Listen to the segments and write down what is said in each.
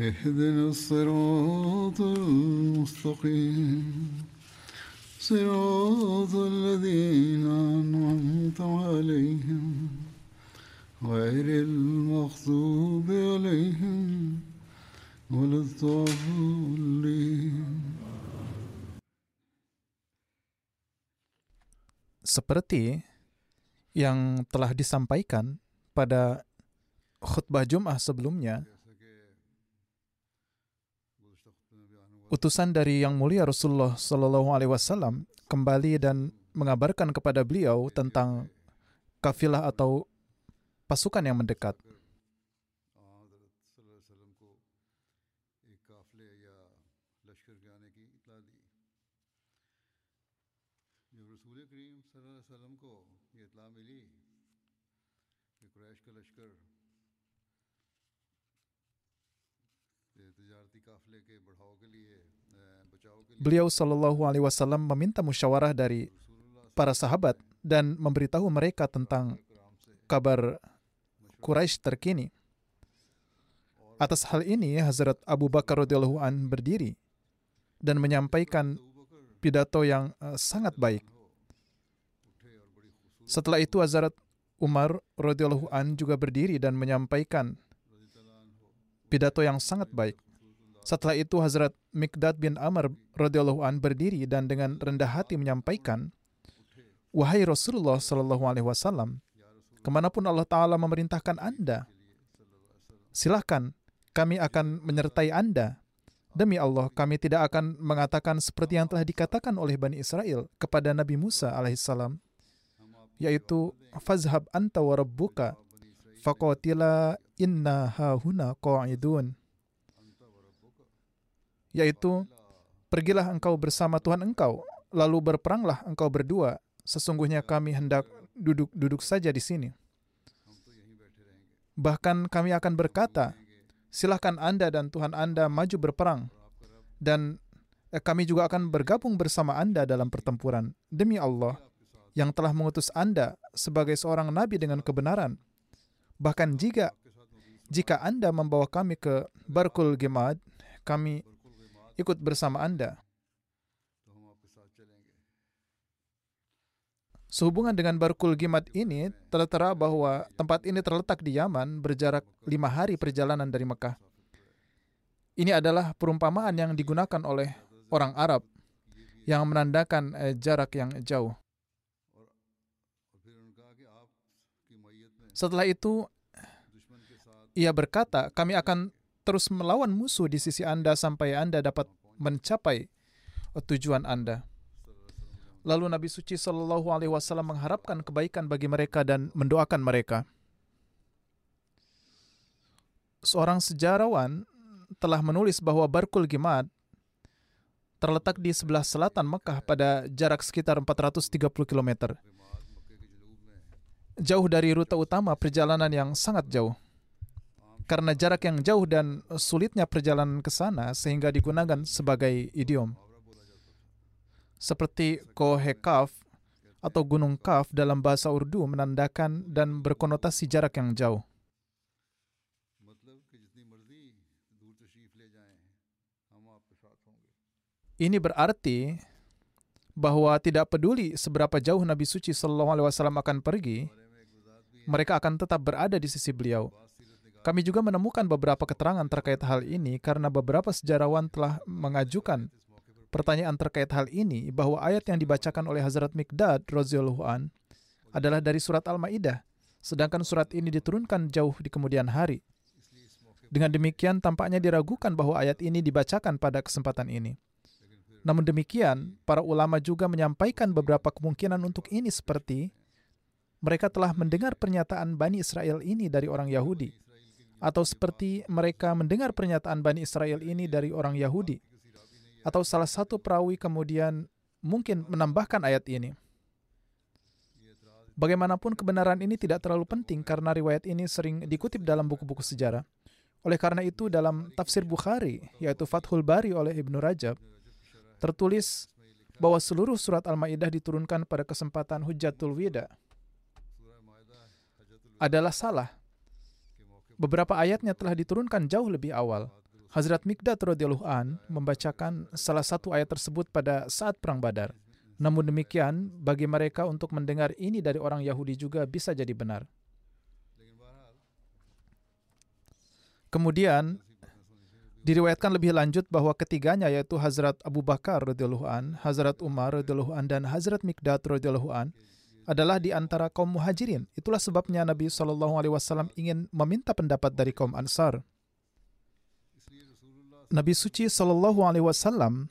اهدنا الصراط المستقيم صراط الذين أنعمت عليهم غير المغضوب عليهم ولا الضالين seperti yang telah disampaikan pada khutbah Jum'ah sebelumnya, utusan dari Yang Mulia Rasulullah Shallallahu Alaihi Wasallam kembali dan mengabarkan kepada beliau tentang kafilah atau pasukan yang mendekat. हजरत सल्लल्लाहु अलैहि वसल्लम को एक काफले या लश्कर के आने की इतला Beliau Shallallahu Alaihi Wasallam meminta musyawarah dari para sahabat dan memberitahu mereka tentang kabar Quraisy terkini. Atas hal ini, Hazrat Abu Bakar radhiyallahu an berdiri dan menyampaikan pidato yang eh, sangat baik. Setelah itu, Hazrat Umar radhiyallahu an juga berdiri dan menyampaikan pidato yang sangat baik. Setelah itu, Hazrat Mikdad bin Amr radhiyallahu an berdiri dan dengan rendah hati menyampaikan, Wahai Rasulullah Shallallahu Alaihi Wasallam, ke mana pun Allah Taala memerintahkan Anda, silahkan kami akan menyertai Anda. Demi Allah, kami tidak akan mengatakan seperti yang telah dikatakan oleh Bani Israel kepada Nabi Musa alaihissalam, yaitu fazhab anta wa rabbuka faqatila inna hahuna qa'idun yaitu pergilah engkau bersama Tuhan engkau lalu berperanglah engkau berdua. Sesungguhnya kami hendak duduk-duduk saja di sini. Bahkan kami akan berkata silahkan anda dan Tuhan anda maju berperang dan eh, kami juga akan bergabung bersama anda dalam pertempuran. Demi Allah yang telah mengutus anda sebagai seorang nabi dengan kebenaran. Bahkan jika jika anda membawa kami ke Barkul Gimad kami ikut bersama Anda. Sehubungan dengan Barkul Gimat ini, tertera bahwa tempat ini terletak di Yaman berjarak lima hari perjalanan dari Mekah. Ini adalah perumpamaan yang digunakan oleh orang Arab yang menandakan eh, jarak yang jauh. Setelah itu, ia berkata, kami akan terus melawan musuh di sisi Anda sampai Anda dapat mencapai tujuan Anda. Lalu Nabi Suci Shallallahu Alaihi Wasallam mengharapkan kebaikan bagi mereka dan mendoakan mereka. Seorang sejarawan telah menulis bahwa Barkul Gimad terletak di sebelah selatan Mekah pada jarak sekitar 430 km. Jauh dari rute utama perjalanan yang sangat jauh karena jarak yang jauh dan sulitnya perjalanan ke sana sehingga digunakan sebagai idiom. Seperti kohekaf atau gunung kaf dalam bahasa Urdu menandakan dan berkonotasi jarak yang jauh. Ini berarti bahwa tidak peduli seberapa jauh Nabi Suci Shallallahu Alaihi Wasallam akan pergi, mereka akan tetap berada di sisi beliau. Kami juga menemukan beberapa keterangan terkait hal ini karena beberapa sejarawan telah mengajukan pertanyaan terkait hal ini bahwa ayat yang dibacakan oleh Hazrat Mikdad radhiyallahu an adalah dari surat Al-Maidah, sedangkan surat ini diturunkan jauh di kemudian hari. Dengan demikian tampaknya diragukan bahwa ayat ini dibacakan pada kesempatan ini. Namun demikian, para ulama juga menyampaikan beberapa kemungkinan untuk ini seperti mereka telah mendengar pernyataan Bani Israel ini dari orang Yahudi atau seperti mereka mendengar pernyataan Bani Israel ini dari orang Yahudi atau salah satu perawi kemudian mungkin menambahkan ayat ini. Bagaimanapun kebenaran ini tidak terlalu penting karena riwayat ini sering dikutip dalam buku-buku sejarah. Oleh karena itu dalam tafsir Bukhari, yaitu Fathul Bari oleh Ibnu Rajab, tertulis bahwa seluruh surat Al-Maidah diturunkan pada kesempatan Hujatul Wida adalah salah. Beberapa ayatnya telah diturunkan jauh lebih awal. Hazrat Mikdad radhiyallahu an membacakan salah satu ayat tersebut pada saat perang Badar. Namun demikian, bagi mereka untuk mendengar ini dari orang Yahudi juga bisa jadi benar. Kemudian diriwayatkan lebih lanjut bahwa ketiganya yaitu Hazrat Abu Bakar radhiyallahu Hazrat Umar radhiyallahu an dan Hazrat Mikdad radhiyallahu adalah di antara kaum muhajirin. Itulah sebabnya Nabi Wasallam ingin meminta pendapat dari kaum Ansar. Nabi suci Wasallam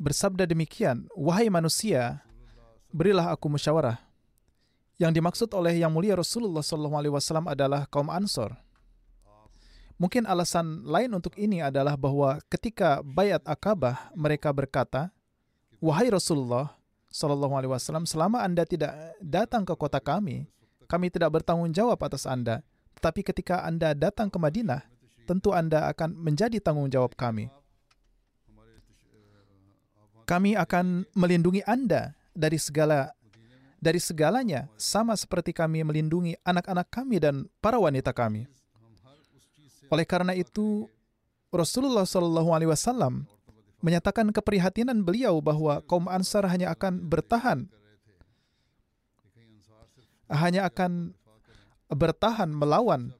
bersabda demikian, wahai manusia, berilah aku musyawarah. Yang dimaksud oleh yang mulia Rasulullah Wasallam adalah kaum Ansor. Mungkin alasan lain untuk ini adalah bahwa ketika bayat akabah mereka berkata, wahai Rasulullah Shallallahu Alaihi Wasallam, selama anda tidak datang ke kota kami, kami tidak bertanggung jawab atas anda. Tapi ketika anda datang ke Madinah, tentu Anda akan menjadi tanggung jawab kami. Kami akan melindungi Anda dari segala dari segalanya sama seperti kami melindungi anak-anak kami dan para wanita kami. Oleh karena itu, Rasulullah Shallallahu Alaihi Wasallam menyatakan keprihatinan beliau bahwa kaum Ansar hanya akan bertahan, hanya akan bertahan melawan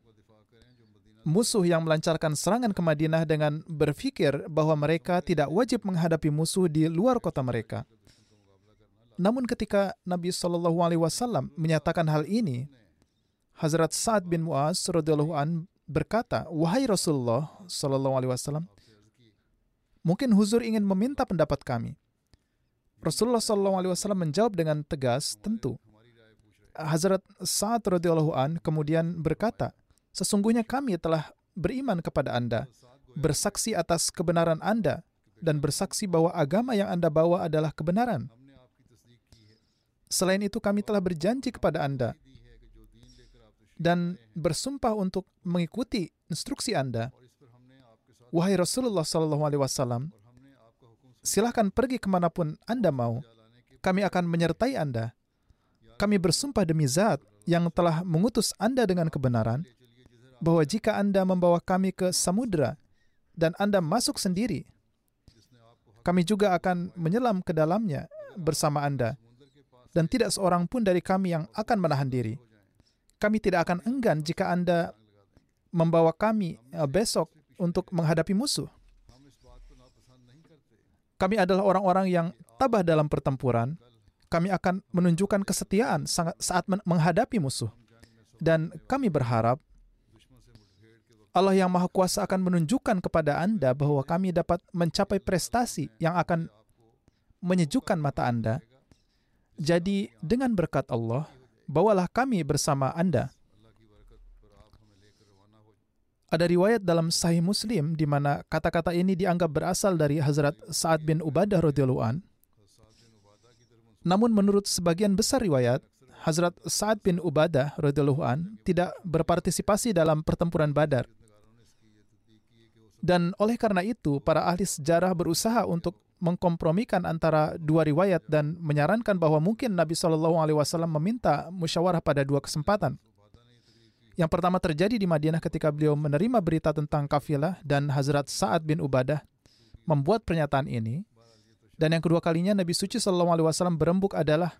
musuh yang melancarkan serangan ke Madinah dengan berpikir bahwa mereka tidak wajib menghadapi musuh di luar kota mereka. Namun ketika Nabi Shallallahu Alaihi Wasallam menyatakan hal ini, Hazrat Sa'ad bin Muaz radhiyallahu an berkata, wahai Rasulullah Shallallahu Alaihi Wasallam, mungkin Huzur ingin meminta pendapat kami. Rasulullah Shallallahu Alaihi Wasallam menjawab dengan tegas, tentu. Hazrat Sa'ad radhiyallahu an kemudian berkata, Sesungguhnya kami telah beriman kepada Anda, bersaksi atas kebenaran Anda, dan bersaksi bahwa agama yang Anda bawa adalah kebenaran. Selain itu, kami telah berjanji kepada Anda dan bersumpah untuk mengikuti instruksi Anda. Wahai Rasulullah Sallallahu Alaihi Wasallam, silahkan pergi ke mana pun Anda mau. Kami akan menyertai Anda. Kami bersumpah demi Zat yang telah mengutus Anda dengan kebenaran bahwa jika Anda membawa kami ke samudera dan Anda masuk sendiri, kami juga akan menyelam ke dalamnya bersama Anda. Dan tidak seorang pun dari kami yang akan menahan diri. Kami tidak akan enggan jika Anda membawa kami eh, besok untuk menghadapi musuh. Kami adalah orang-orang yang tabah dalam pertempuran. Kami akan menunjukkan kesetiaan saat menghadapi musuh. Dan kami berharap Allah yang Maha Kuasa akan menunjukkan kepada Anda bahwa kami dapat mencapai prestasi yang akan menyejukkan mata Anda. Jadi, dengan berkat Allah, bawalah kami bersama Anda. Ada riwayat dalam Sahih Muslim di mana kata-kata ini dianggap berasal dari Hazrat Sa'ad bin Ubadah radhiyallahu. Namun menurut sebagian besar riwayat, Hazrat Sa'ad bin Ubadah radhiyallahu tidak berpartisipasi dalam pertempuran Badar. Dan oleh karena itu, para ahli sejarah berusaha untuk mengkompromikan antara dua riwayat dan menyarankan bahwa mungkin Nabi Shallallahu Alaihi Wasallam meminta musyawarah pada dua kesempatan. Yang pertama terjadi di Madinah ketika beliau menerima berita tentang kafilah dan Hazrat Sa'ad bin Ubadah membuat pernyataan ini. Dan yang kedua kalinya Nabi Suci Shallallahu Alaihi Wasallam berembuk adalah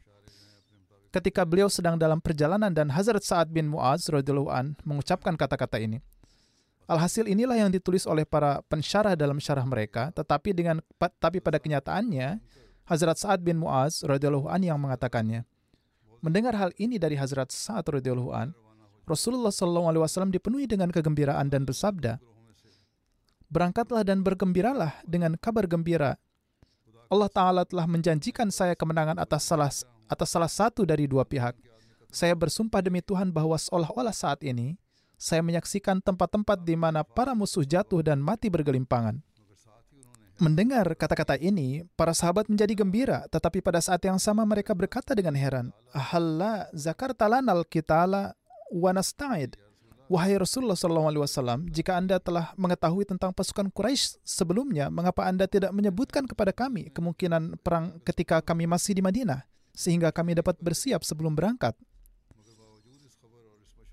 ketika beliau sedang dalam perjalanan dan Hazrat Sa'ad bin Mu'az radhiyallahu an mengucapkan kata-kata ini. Alhasil inilah yang ditulis oleh para pensyarah dalam syarah mereka, tetapi dengan tapi pada kenyataannya Hazrat Sa'ad bin Mu'az radhiyallahu an yang mengatakannya. Mendengar hal ini dari Hazrat Sa'ad radhiyallahu an, Rasulullah wasallam dipenuhi dengan kegembiraan dan bersabda, "Berangkatlah dan bergembiralah dengan kabar gembira. Allah taala telah menjanjikan saya kemenangan atas salah atas salah satu dari dua pihak. Saya bersumpah demi Tuhan bahwa seolah-olah saat ini saya menyaksikan tempat-tempat di mana para musuh jatuh dan mati bergelimpangan. Mendengar kata-kata ini, para sahabat menjadi gembira, tetapi pada saat yang sama mereka berkata dengan heran, "Ahalla zakarta lanal kitala wa nasta'id." Wahai Rasulullah SAW, jika Anda telah mengetahui tentang pasukan Quraisy sebelumnya, mengapa Anda tidak menyebutkan kepada kami kemungkinan perang ketika kami masih di Madinah? sehingga kami dapat bersiap sebelum berangkat.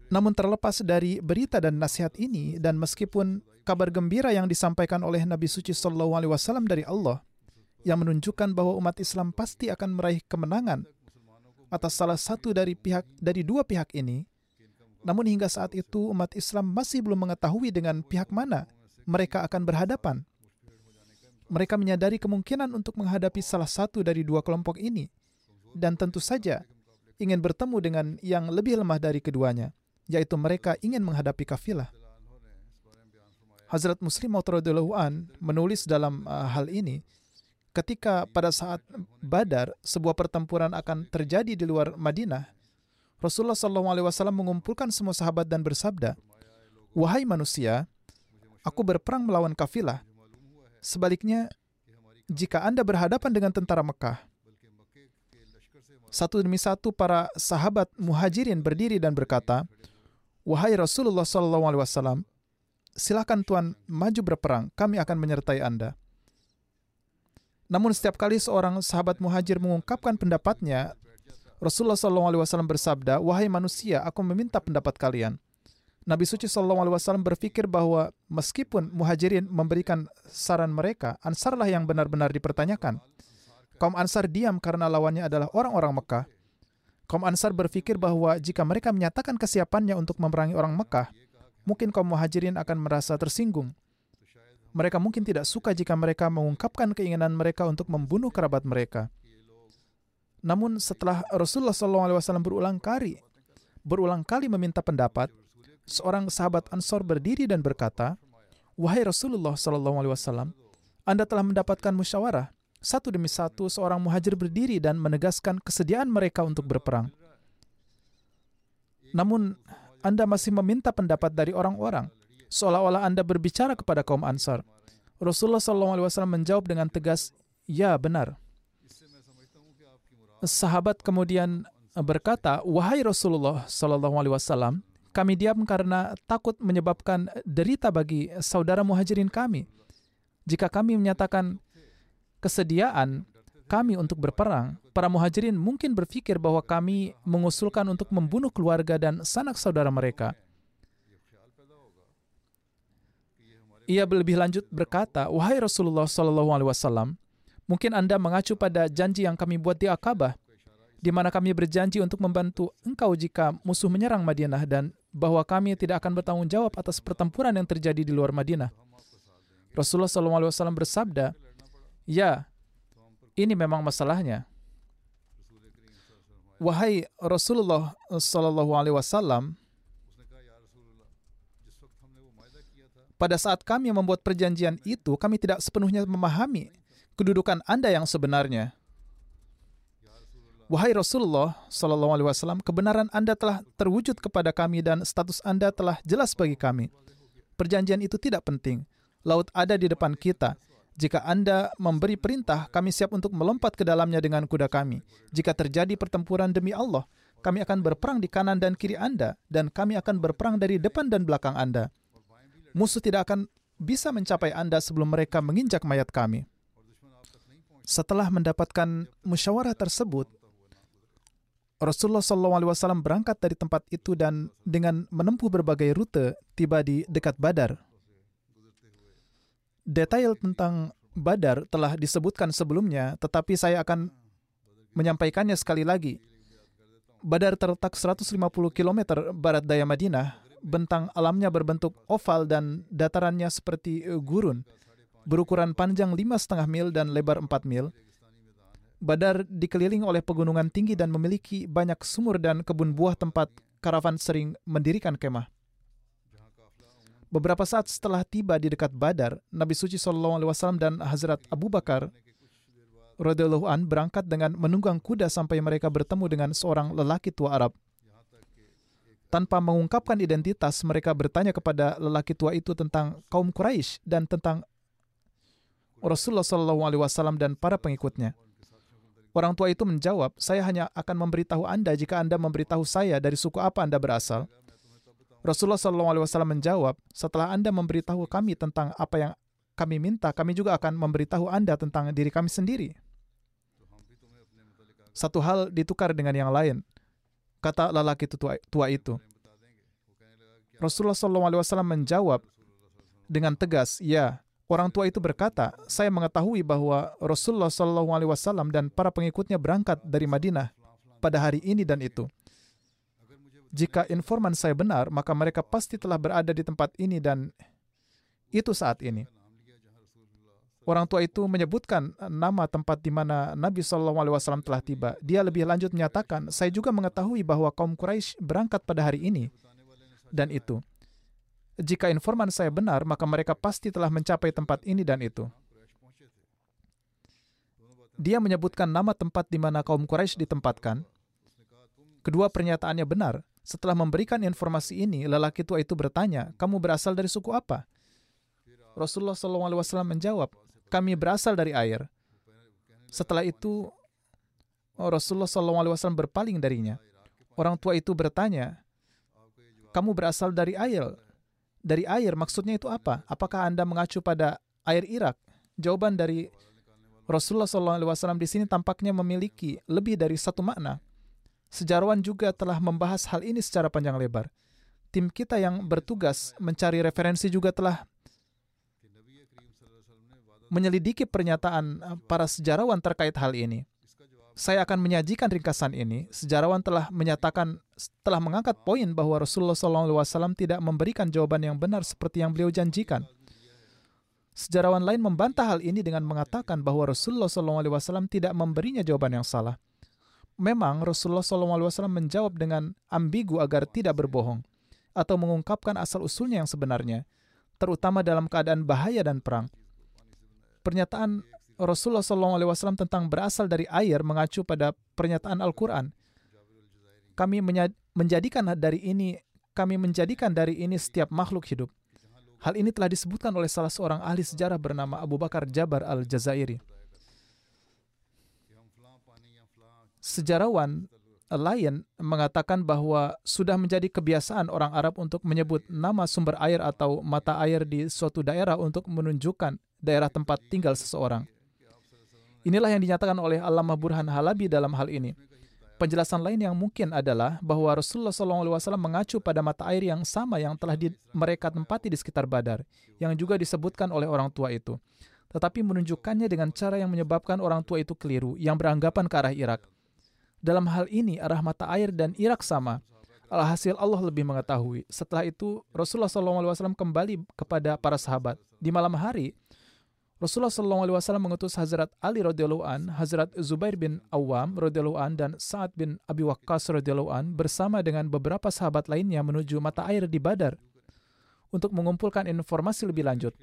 Namun terlepas dari berita dan nasihat ini dan meskipun kabar gembira yang disampaikan oleh Nabi suci sallallahu alaihi wasallam dari Allah yang menunjukkan bahwa umat Islam pasti akan meraih kemenangan atas salah satu dari pihak dari dua pihak ini, namun hingga saat itu umat Islam masih belum mengetahui dengan pihak mana mereka akan berhadapan. Mereka menyadari kemungkinan untuk menghadapi salah satu dari dua kelompok ini, dan tentu saja ingin bertemu dengan yang lebih lemah dari keduanya, yaitu mereka ingin menghadapi kafilah. Hazrat Muslim radhiyallahu menulis dalam uh, hal ini ketika pada saat Badar sebuah pertempuran akan terjadi di luar Madinah, Rasulullah SAW mengumpulkan semua sahabat dan bersabda, Wahai manusia, aku berperang melawan kafilah. Sebaliknya, jika Anda berhadapan dengan tentara Mekah, satu demi satu para sahabat muhajirin berdiri dan berkata, Wahai Rasulullah SAW, silakan Tuhan maju berperang, kami akan menyertai Anda. Namun setiap kali seorang sahabat muhajir mengungkapkan pendapatnya, Rasulullah SAW bersabda, Wahai manusia, aku meminta pendapat kalian. Nabi suci SAW berpikir bahwa meskipun muhajirin memberikan saran mereka, ansarlah yang benar-benar dipertanyakan. Kaum Ansar diam karena lawannya adalah orang-orang Mekah. Kaum Ansar berpikir bahwa jika mereka menyatakan kesiapannya untuk memerangi orang Mekah, mungkin kaum Muhajirin akan merasa tersinggung. Mereka mungkin tidak suka jika mereka mengungkapkan keinginan mereka untuk membunuh kerabat mereka. Namun setelah Rasulullah SAW berulang kali berulang kali meminta pendapat, seorang sahabat Ansor berdiri dan berkata, Wahai Rasulullah SAW, Anda telah mendapatkan musyawarah. Satu demi satu, seorang muhajir berdiri dan menegaskan kesediaan mereka untuk berperang. Namun, Anda masih meminta pendapat dari orang-orang, seolah-olah Anda berbicara kepada kaum Ansar. Rasulullah SAW menjawab dengan tegas, "Ya, benar." Sahabat kemudian berkata, "Wahai Rasulullah SAW, kami diam karena takut menyebabkan derita bagi saudara muhajirin kami. Jika kami menyatakan kesediaan kami untuk berperang, para muhajirin mungkin berpikir bahwa kami mengusulkan untuk membunuh keluarga dan sanak saudara mereka. Ia lebih lanjut berkata, Wahai Rasulullah Shallallahu Alaihi Wasallam, mungkin Anda mengacu pada janji yang kami buat di Akabah, di mana kami berjanji untuk membantu engkau jika musuh menyerang Madinah dan bahwa kami tidak akan bertanggung jawab atas pertempuran yang terjadi di luar Madinah. Rasulullah SAW bersabda, Ya, ini memang masalahnya. Wahai Rasulullah Sallallahu Alaihi Wasallam, pada saat kami membuat perjanjian itu, kami tidak sepenuhnya memahami kedudukan Anda yang sebenarnya. Wahai Rasulullah Sallallahu Alaihi Wasallam, kebenaran Anda telah terwujud kepada kami dan status Anda telah jelas bagi kami. Perjanjian itu tidak penting. Laut ada di depan kita. Jika Anda memberi perintah, kami siap untuk melompat ke dalamnya dengan kuda kami. Jika terjadi pertempuran demi Allah, kami akan berperang di kanan dan kiri Anda, dan kami akan berperang dari depan dan belakang Anda. Musuh tidak akan bisa mencapai Anda sebelum mereka menginjak mayat kami. Setelah mendapatkan musyawarah tersebut, Rasulullah SAW berangkat dari tempat itu dan dengan menempuh berbagai rute tiba di dekat Badar detail tentang Badar telah disebutkan sebelumnya, tetapi saya akan menyampaikannya sekali lagi. Badar terletak 150 km barat daya Madinah. Bentang alamnya berbentuk oval dan datarannya seperti gurun, berukuran panjang 5,5 mil dan lebar 4 mil. Badar dikelilingi oleh pegunungan tinggi dan memiliki banyak sumur dan kebun buah tempat karavan sering mendirikan kemah. Beberapa saat setelah tiba di dekat Badar, Nabi suci Shallallahu Alaihi Wasallam dan Hazrat Abu Bakar radhiyallahu an berangkat dengan menunggang kuda sampai mereka bertemu dengan seorang lelaki tua Arab. Tanpa mengungkapkan identitas, mereka bertanya kepada lelaki tua itu tentang kaum Quraisy dan tentang Rasulullah Shallallahu Alaihi Wasallam dan para pengikutnya. Orang tua itu menjawab, saya hanya akan memberitahu Anda jika Anda memberitahu saya dari suku apa Anda berasal. Rasulullah Shallallahu Alaihi Wasallam menjawab, setelah Anda memberitahu kami tentang apa yang kami minta, kami juga akan memberitahu Anda tentang diri kami sendiri. Satu hal ditukar dengan yang lain. Kata lelaki tua, itu. Rasulullah SAW menjawab dengan tegas, ya, orang tua itu berkata, saya mengetahui bahwa Rasulullah SAW dan para pengikutnya berangkat dari Madinah pada hari ini dan itu. Jika informan saya benar, maka mereka pasti telah berada di tempat ini dan itu saat ini. Orang tua itu menyebutkan nama tempat di mana Nabi SAW telah tiba. Dia lebih lanjut menyatakan, saya juga mengetahui bahwa kaum Quraisy berangkat pada hari ini. Dan itu. Jika informan saya benar, maka mereka pasti telah mencapai tempat ini dan itu. Dia menyebutkan nama tempat di mana kaum Quraisy ditempatkan. Kedua pernyataannya benar. Setelah memberikan informasi ini, lelaki tua itu bertanya, kamu berasal dari suku apa? Rasulullah SAW menjawab, kami berasal dari air. Setelah itu, Rasulullah SAW berpaling darinya. Orang tua itu bertanya, kamu berasal dari air. Dari air maksudnya itu apa? Apakah Anda mengacu pada air Irak? Jawaban dari Rasulullah SAW di sini tampaknya memiliki lebih dari satu makna. Sejarawan juga telah membahas hal ini secara panjang lebar. Tim kita yang bertugas mencari referensi juga telah menyelidiki pernyataan eh, para sejarawan terkait hal ini. Saya akan menyajikan ringkasan ini. Sejarawan telah menyatakan, telah mengangkat poin bahwa Rasulullah SAW tidak memberikan jawaban yang benar seperti yang beliau janjikan. Sejarawan lain membantah hal ini dengan mengatakan bahwa Rasulullah SAW tidak memberinya jawaban yang salah. Memang Rasulullah SAW menjawab dengan ambigu agar tidak berbohong atau mengungkapkan asal-usulnya yang sebenarnya, terutama dalam keadaan bahaya dan perang pernyataan Rasulullah SAW tentang berasal dari air mengacu pada pernyataan Al-Quran. Kami menjadikan dari ini kami menjadikan dari ini setiap makhluk hidup. Hal ini telah disebutkan oleh salah seorang ahli sejarah bernama Abu Bakar Jabar al-Jazairi. Sejarawan lain mengatakan bahwa sudah menjadi kebiasaan orang Arab untuk menyebut nama sumber air atau mata air di suatu daerah untuk menunjukkan daerah tempat tinggal seseorang. Inilah yang dinyatakan oleh Allamah Burhan Halabi dalam hal ini. Penjelasan lain yang mungkin adalah bahwa Rasulullah SAW mengacu pada mata air yang sama yang telah di, mereka tempati di sekitar Badar, yang juga disebutkan oleh orang tua itu. Tetapi menunjukkannya dengan cara yang menyebabkan orang tua itu keliru, yang beranggapan ke arah Irak. Dalam hal ini, arah mata air dan Irak sama. Alhasil Allah lebih mengetahui. Setelah itu, Rasulullah SAW kembali kepada para sahabat. Di malam hari, Rasulullah SAW mengutus Hazrat Ali radhiyallahu an, Hazrat Zubair bin Awam radhiyallahu an dan Sa'ad bin Abi Waqqas radhiyallahu an bersama dengan beberapa sahabat lainnya menuju mata air di Badar untuk mengumpulkan informasi lebih lanjut.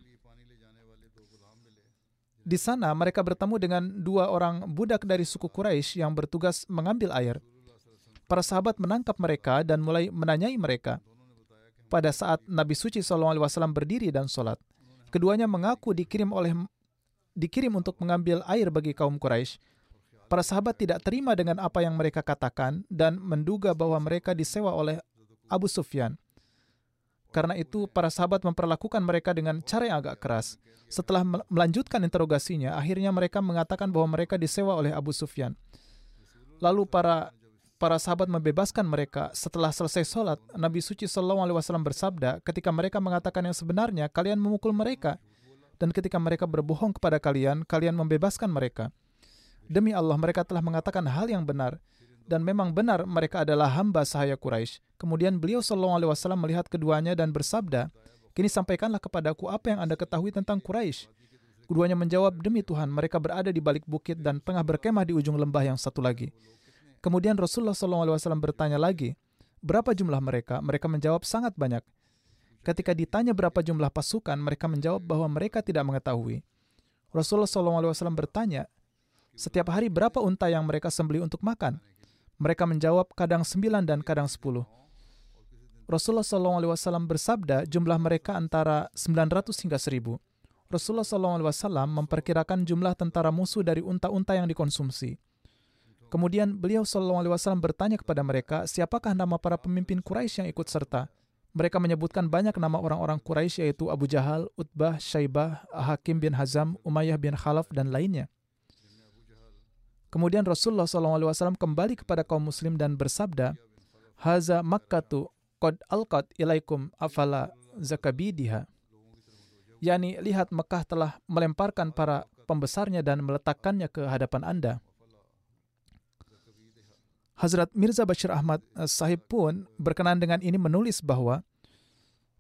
Di sana mereka bertemu dengan dua orang budak dari suku Quraisy yang bertugas mengambil air. Para sahabat menangkap mereka dan mulai menanyai mereka. Pada saat Nabi suci SAW berdiri dan sholat, Keduanya mengaku dikirim oleh dikirim untuk mengambil air bagi kaum Quraisy. Para sahabat tidak terima dengan apa yang mereka katakan dan menduga bahwa mereka disewa oleh Abu Sufyan. Karena itu, para sahabat memperlakukan mereka dengan cara yang agak keras. Setelah melanjutkan interogasinya, akhirnya mereka mengatakan bahwa mereka disewa oleh Abu Sufyan. Lalu para para sahabat membebaskan mereka. Setelah selesai sholat, Nabi Suci Sallallahu Alaihi Wasallam bersabda, ketika mereka mengatakan yang sebenarnya, kalian memukul mereka. Dan ketika mereka berbohong kepada kalian, kalian membebaskan mereka. Demi Allah, mereka telah mengatakan hal yang benar. dan memang benar mereka adalah hamba sahaya Quraisy. Kemudian beliau Shallallahu Alaihi Wasallam melihat keduanya dan bersabda, Kini sampaikanlah kepadaku apa yang anda ketahui tentang Quraisy. Keduanya menjawab, demi Tuhan, mereka berada di balik bukit dan tengah berkemah di ujung lembah yang satu lagi. Kemudian Rasulullah SAW bertanya lagi, berapa jumlah mereka? Mereka menjawab sangat banyak. Ketika ditanya berapa jumlah pasukan, mereka menjawab bahwa mereka tidak mengetahui. Rasulullah SAW bertanya, setiap hari berapa unta yang mereka sembeli untuk makan? Mereka menjawab kadang sembilan dan kadang sepuluh. Rasulullah SAW bersabda jumlah mereka antara 900 hingga 1000. Rasulullah SAW memperkirakan jumlah tentara musuh dari unta-unta yang dikonsumsi. Kemudian beliau SAW bertanya kepada mereka, siapakah nama para pemimpin Quraisy yang ikut serta? Mereka menyebutkan banyak nama orang-orang Quraisy yaitu Abu Jahal, Utbah, Syaibah, Hakim bin Hazam, Umayyah bin Khalaf, dan lainnya. Kemudian Rasulullah SAW kembali kepada kaum muslim dan bersabda, Haza Makkatu qad alqat ilaikum afala zakabidiha. Yani lihat Mekah telah melemparkan para pembesarnya dan meletakkannya ke hadapan Anda. Hazrat Mirza Bashir Ahmad sahib pun berkenan dengan ini menulis bahwa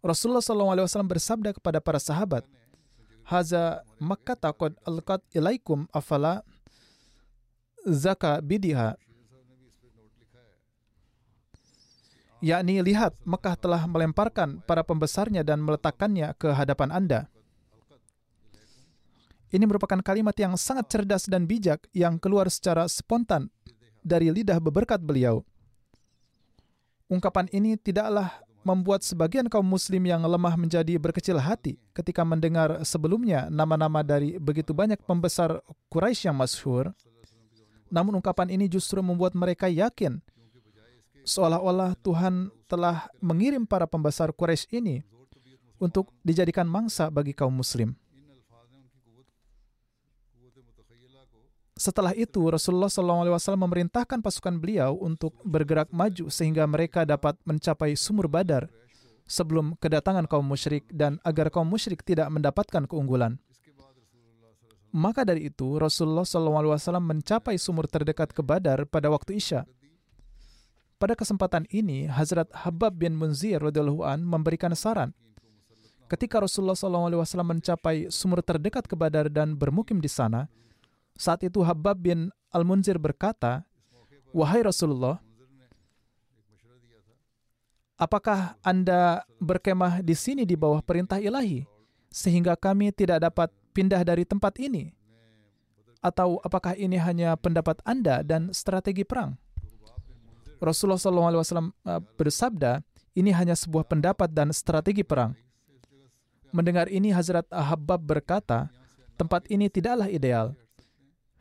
Rasulullah SAW bersabda kepada para sahabat, Haza Makkah takut alqat ilaikum afala zaka bidiha yakni lihat Mekah telah melemparkan para pembesarnya dan meletakkannya ke hadapan Anda. Ini merupakan kalimat yang sangat cerdas dan bijak yang keluar secara spontan dari lidah beberkat beliau. Ungkapan ini tidaklah membuat sebagian kaum muslim yang lemah menjadi berkecil hati ketika mendengar sebelumnya nama-nama dari begitu banyak pembesar Quraisy yang masyhur. Namun ungkapan ini justru membuat mereka yakin seolah-olah Tuhan telah mengirim para pembesar Quraisy ini untuk dijadikan mangsa bagi kaum muslim. Setelah itu, Rasulullah SAW memerintahkan pasukan beliau untuk bergerak maju sehingga mereka dapat mencapai sumur badar sebelum kedatangan kaum musyrik dan agar kaum musyrik tidak mendapatkan keunggulan. Maka dari itu, Rasulullah SAW mencapai sumur terdekat ke Badar pada waktu Isya. Pada kesempatan ini, Hazrat Habab bin Munzir radhiyallahu an memberikan saran. Ketika Rasulullah SAW mencapai sumur terdekat ke Badar dan bermukim di sana, saat itu Habab bin Al-Munzir berkata, Wahai Rasulullah, apakah Anda berkemah di sini di bawah perintah ilahi, sehingga kami tidak dapat pindah dari tempat ini? Atau apakah ini hanya pendapat Anda dan strategi perang? Rasulullah SAW uh, bersabda, ini hanya sebuah pendapat dan strategi perang. Mendengar ini, Hazrat Ahabab berkata, tempat ini tidaklah ideal.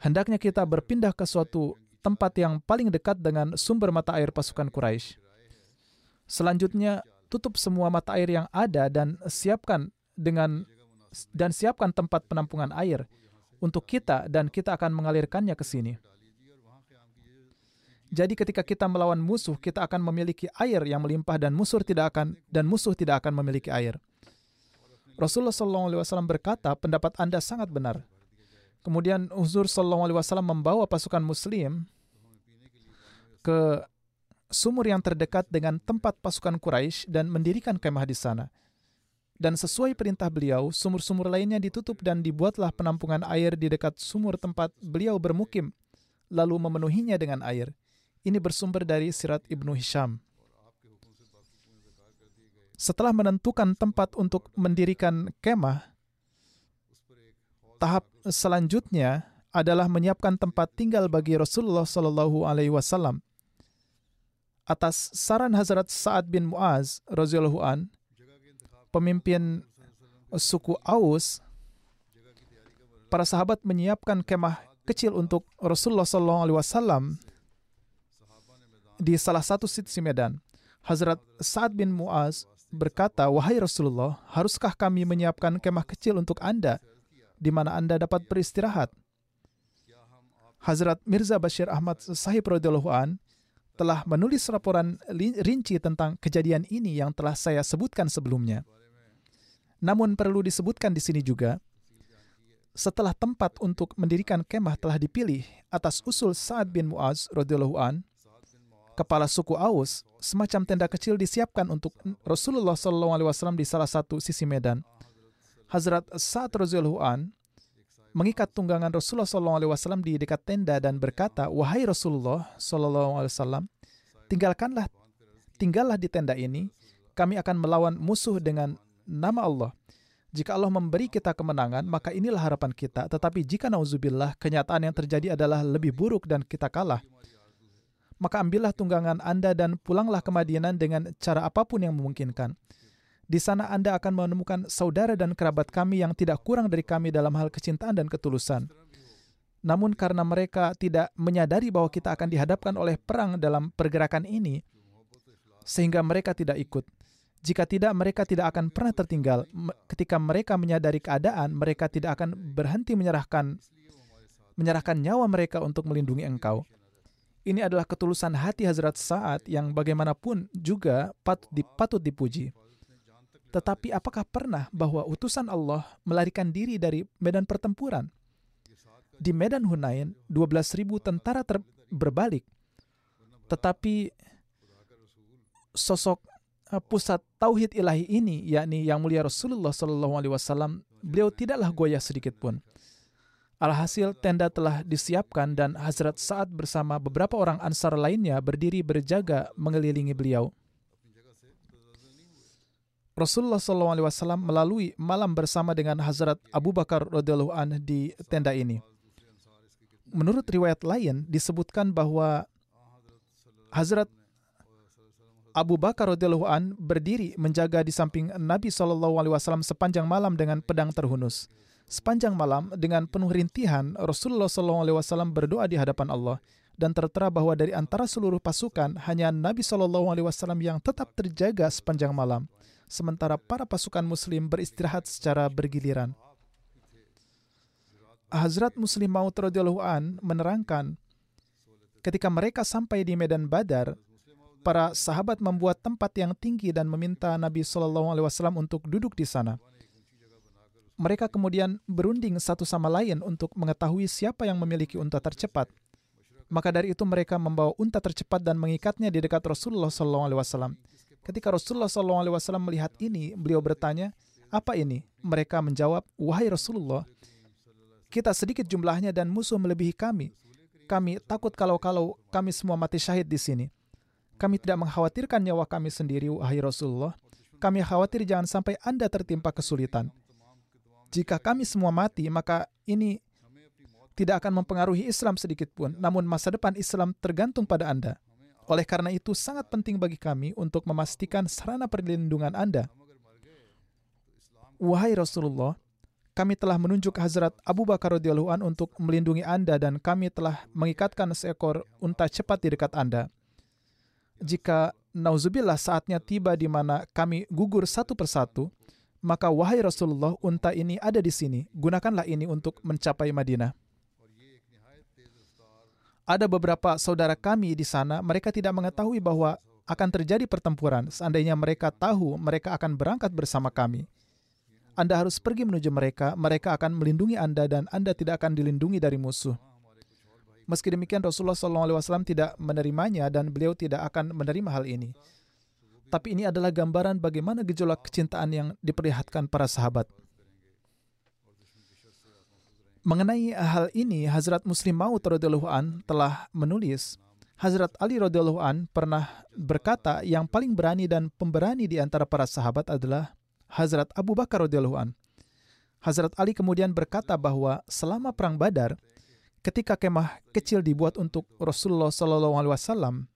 Hendaknya kita berpindah ke suatu tempat yang paling dekat dengan sumber mata air pasukan Quraisy. Selanjutnya, tutup semua mata air yang ada dan siapkan dengan dan siapkan tempat penampungan air untuk kita dan kita akan mengalirkannya ke sini. Jadi ketika kita melawan musuh, kita akan memiliki air yang melimpah dan musuh tidak akan dan musuh tidak akan memiliki air. Rasulullah SAW berkata, pendapat Anda sangat benar. Kemudian Uzur SAW membawa pasukan Muslim ke sumur yang terdekat dengan tempat pasukan Quraisy dan mendirikan kemah di sana. Dan sesuai perintah beliau, sumur-sumur lainnya ditutup dan dibuatlah penampungan air di dekat sumur tempat beliau bermukim, lalu memenuhinya dengan air. Ini bersumber dari Sirat Ibnu Hisham. Setelah menentukan tempat untuk mendirikan kemah, tahap selanjutnya adalah menyiapkan tempat tinggal bagi Rasulullah Shallallahu Alaihi Wasallam. Atas saran Hazrat Sa'ad bin Muaz radhiyallahu an, pemimpin suku Aus, para sahabat menyiapkan kemah kecil untuk Rasulullah Shallallahu Alaihi Wasallam di salah satu sisi Medan. Hazrat Sa'ad bin Muaz berkata, Wahai Rasulullah, haruskah kami menyiapkan kemah kecil untuk Anda, di mana Anda dapat beristirahat? Hazrat Mirza Bashir Ahmad Sahib radhiyallahu telah menulis laporan rinci tentang kejadian ini yang telah saya sebutkan sebelumnya. Namun perlu disebutkan di sini juga, setelah tempat untuk mendirikan kemah telah dipilih atas usul Sa'ad bin Muaz radhiyallahu kepala suku Aus, semacam tenda kecil disiapkan untuk Rasulullah SAW di salah satu sisi medan. Hazrat Sa'ad radhiyallahu an mengikat tunggangan Rasulullah SAW di dekat tenda dan berkata, Wahai Rasulullah SAW, tinggalkanlah, tinggallah di tenda ini, kami akan melawan musuh dengan nama Allah. Jika Allah memberi kita kemenangan, maka inilah harapan kita. Tetapi jika nauzubillah, kenyataan yang terjadi adalah lebih buruk dan kita kalah. Maka ambillah tunggangan Anda dan pulanglah ke Madinah dengan cara apa pun yang memungkinkan. Di sana Anda akan menemukan saudara dan kerabat kami yang tidak kurang dari kami dalam hal kecintaan dan ketulusan. Namun karena mereka tidak menyadari bahwa kita akan dihadapkan oleh perang dalam pergerakan ini, sehingga mereka tidak ikut. Jika tidak, mereka tidak akan pernah tertinggal. Ketika mereka menyadari keadaan, mereka tidak akan berhenti menyerahkan menyerahkan nyawa mereka untuk melindungi engkau. Ini adalah ketulusan hati Hazrat Sa'ad yang bagaimanapun juga patut, patut dipuji. Tetapi apakah pernah bahwa utusan Allah melarikan diri dari medan pertempuran? Di medan Hunain, 12.000 tentara ter berbalik. Tetapi sosok Eh, pusat tauhid ilahi ini, yakni yang mulia Rasulullah Shallallahu Alaihi Wasallam, beliau tidaklah goyah sedikit pun. Alhasil tenda telah disiapkan dan Hazrat Saad bersama beberapa orang ansar lainnya berdiri berjaga mengelilingi beliau. Rasulullah SAW melalui malam bersama dengan Hazrat Abu Bakar radhiyallahu an di tenda ini. Menurut riwayat lain disebutkan bahwa Hazrat Abu Bakar radhiyallahu an berdiri menjaga di samping Nabi wasallam sepanjang malam dengan pedang terhunus. Sepanjang malam dengan penuh rintihan Rasulullah wasallam berdoa di hadapan Allah dan tertera bahwa dari antara seluruh pasukan hanya Nabi Shallallahu alaihi wasallam yang tetap terjaga sepanjang malam sementara para pasukan muslim beristirahat secara bergiliran. Hazrat Muslim an menerangkan ketika mereka sampai di medan Badar, para sahabat membuat tempat yang tinggi dan meminta Nabi Shallallahu Alaihi Wasallam untuk duduk di sana. Mereka kemudian berunding satu sama lain untuk mengetahui siapa yang memiliki unta tercepat. Maka dari itu mereka membawa unta tercepat dan mengikatnya di dekat Rasulullah Shallallahu Alaihi Wasallam. Ketika Rasulullah Wasallam melihat ini, beliau bertanya, apa ini? Mereka menjawab, wahai Rasulullah, kita sedikit jumlahnya dan musuh melebihi kami. Kami takut kalau-kalau kami semua mati syahid di sini. Kami tidak mengkhawatirkan nyawa kami sendiri, wahai Rasulullah. Kami khawatir jangan sampai Anda tertimpa kesulitan. Jika kami semua mati, maka ini tidak akan mempengaruhi Islam sedikit pun, namun masa depan Islam tergantung pada Anda. Oleh karena itu, sangat penting bagi kami untuk memastikan sarana perlindungan Anda. Wahai Rasulullah, kami telah menunjuk Hazrat Abu Bakar radhiyallahu an untuk melindungi Anda dan kami telah mengikatkan seekor unta cepat di dekat Anda jika nauzubillah saatnya tiba di mana kami gugur satu persatu, maka wahai Rasulullah, unta ini ada di sini. Gunakanlah ini untuk mencapai Madinah. Ada beberapa saudara kami di sana, mereka tidak mengetahui bahwa akan terjadi pertempuran. Seandainya mereka tahu, mereka akan berangkat bersama kami. Anda harus pergi menuju mereka, mereka akan melindungi Anda dan Anda tidak akan dilindungi dari musuh. Meski demikian Rasulullah SAW tidak menerimanya dan beliau tidak akan menerima hal ini. Tapi ini adalah gambaran bagaimana gejolak kecintaan yang diperlihatkan para sahabat. Mengenai hal ini, Hazrat Muslim Maud radhiyallahu an telah menulis, Hazrat Ali radhiyallahu an pernah berkata yang paling berani dan pemberani di antara para sahabat adalah Hazrat Abu Bakar radhiyallahu an. Hazrat Ali kemudian berkata bahwa selama perang Badar, ketika kemah kecil dibuat untuk Rasulullah Shallallahu Alaihi Wasallam,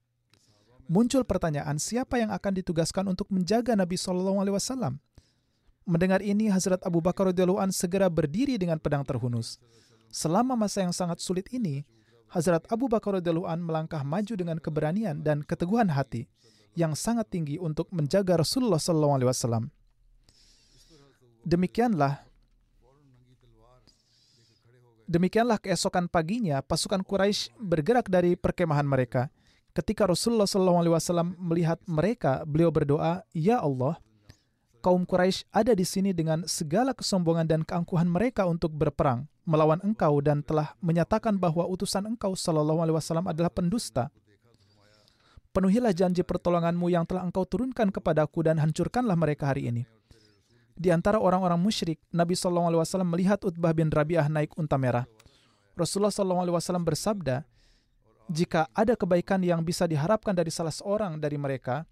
muncul pertanyaan siapa yang akan ditugaskan untuk menjaga Nabi Shallallahu Alaihi Wasallam. Mendengar ini, Hazrat Abu Bakar radhiyallahu an segera berdiri dengan pedang terhunus. Selama masa yang sangat sulit ini, Hazrat Abu Bakar radhiyallahu an melangkah maju dengan keberanian dan keteguhan hati yang sangat tinggi untuk menjaga Rasulullah Shallallahu Alaihi Wasallam. Demikianlah Demikianlah keesokan paginya pasukan Quraisy bergerak dari perkemahan mereka. Ketika Rasulullah SAW melihat mereka, beliau berdoa, Ya Allah, kaum Quraisy ada di sini dengan segala kesombongan dan keangkuhan mereka untuk berperang melawan engkau dan telah menyatakan bahwa utusan engkau Sallallahu Alaihi Wasallam adalah pendusta. penuhilah janji pertolonganmu yang telah engkau turunkan kepadaku dan hancurkanlah mereka hari ini. Di antara orang-orang musyrik, Nabi SAW melihat Utbah bin Rabi'ah naik unta merah. Rasulullah SAW bersabda, jika ada kebaikan yang bisa diharapkan dari salah seorang dari mereka,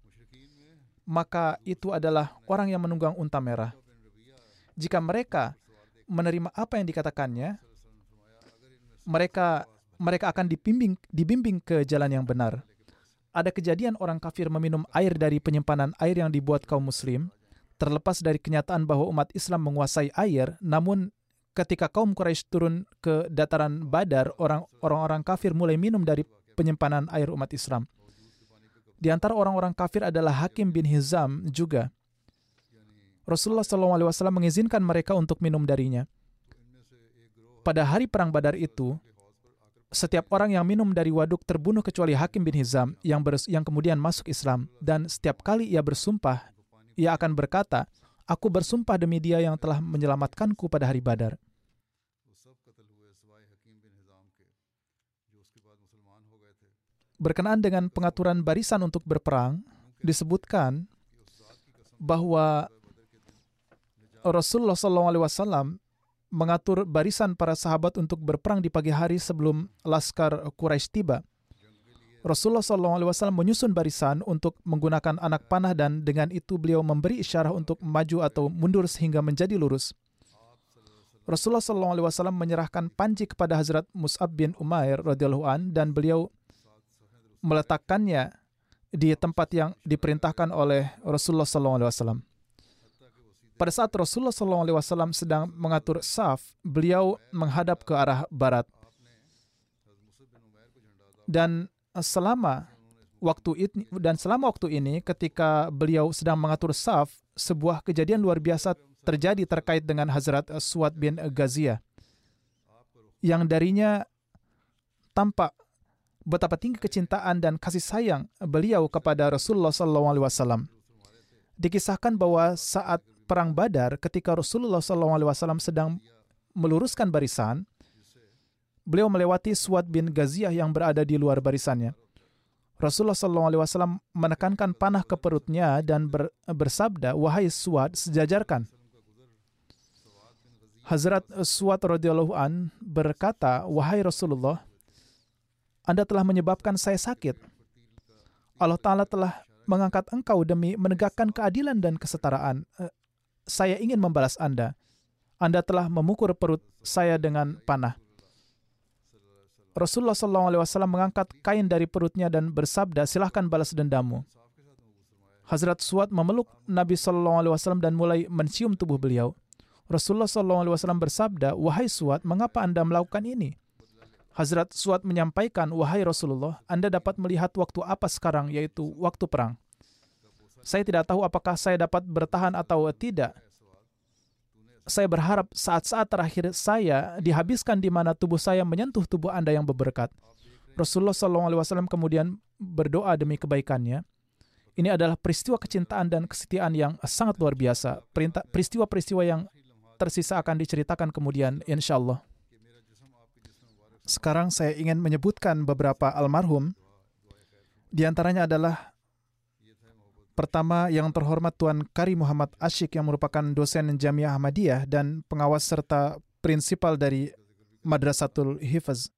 maka itu adalah orang yang menunggang unta merah. Jika mereka menerima apa yang dikatakannya, mereka mereka akan dibimbing dibimbing ke jalan yang benar. Ada kejadian orang kafir meminum air dari penyimpanan air yang dibuat kaum muslim, terlepas dari kenyataan bahwa umat Islam menguasai air, namun ketika kaum Quraisy turun ke dataran Badar, orang-orang kafir mulai minum dari penyimpanan air umat Islam. Di antara orang-orang kafir adalah Hakim bin Hizam juga. Rasulullah SAW mengizinkan mereka untuk minum darinya. Pada hari perang Badar itu, setiap orang yang minum dari waduk terbunuh kecuali Hakim bin Hizam yang, yang kemudian masuk Islam. Dan setiap kali ia bersumpah, ia akan berkata, Aku bersumpah demi dia yang telah menyelamatkanku pada hari Badar. Berkenaan dengan pengaturan barisan untuk berperang, disebutkan bahwa Rasulullah SAW mengatur barisan para sahabat untuk berperang di pagi hari sebelum laskar Quraisy tiba. Rasulullah SAW menyusun barisan untuk menggunakan anak panah dan dengan itu beliau memberi isyarat untuk maju atau mundur sehingga menjadi lurus. Rasulullah SAW menyerahkan panji kepada Hazrat Mus'ab bin Umair radhiyallahu an dan beliau meletakkannya di tempat yang diperintahkan oleh Rasulullah SAW. Pada saat Rasulullah SAW sedang mengatur saf, beliau menghadap ke arah barat. Dan selama waktu ini dan selama waktu ini ketika beliau sedang mengatur saf, sebuah kejadian luar biasa terjadi terkait dengan Hazrat Suad bin Ghaziyah yang darinya tampak betapa tinggi kecintaan dan kasih sayang beliau kepada Rasulullah SAW. Dikisahkan bahwa saat perang Badar, ketika Rasulullah SAW sedang meluruskan barisan, beliau melewati Suad bin Ghaziyah yang berada di luar barisannya. Rasulullah SAW menekankan panah ke perutnya dan ber, bersabda, Wahai Suad, sejajarkan. Hazrat Suad radhiyallahu an berkata, Wahai Rasulullah, anda telah menyebabkan saya sakit. Allah Ta'ala telah mengangkat engkau demi menegakkan keadilan dan kesetaraan. Eh, saya ingin membalas Anda. Anda telah memukul perut saya dengan panah. Rasulullah SAW mengangkat kain dari perutnya dan bersabda, silahkan balas dendammu. Hazrat Suad memeluk Nabi SAW dan mulai mencium tubuh beliau. Rasulullah SAW bersabda, Wahai Suad, mengapa Anda melakukan ini? Hazrat Suad menyampaikan, Wahai Rasulullah, Anda dapat melihat waktu apa sekarang, yaitu waktu perang. Saya tidak tahu apakah saya dapat bertahan atau tidak. Saya berharap saat-saat terakhir saya dihabiskan di mana tubuh saya menyentuh tubuh Anda yang berberkat. Rasulullah SAW kemudian berdoa demi kebaikannya. Ini adalah peristiwa kecintaan dan kesetiaan yang sangat luar biasa. Peristiwa-peristiwa yang tersisa akan diceritakan kemudian, insya Allah. Sekarang saya ingin menyebutkan beberapa almarhum. Di antaranya adalah pertama yang terhormat Tuan Kari Muhammad Ashik yang merupakan dosen Jamiah Ahmadiyah dan pengawas serta prinsipal dari Madrasatul Hifaz.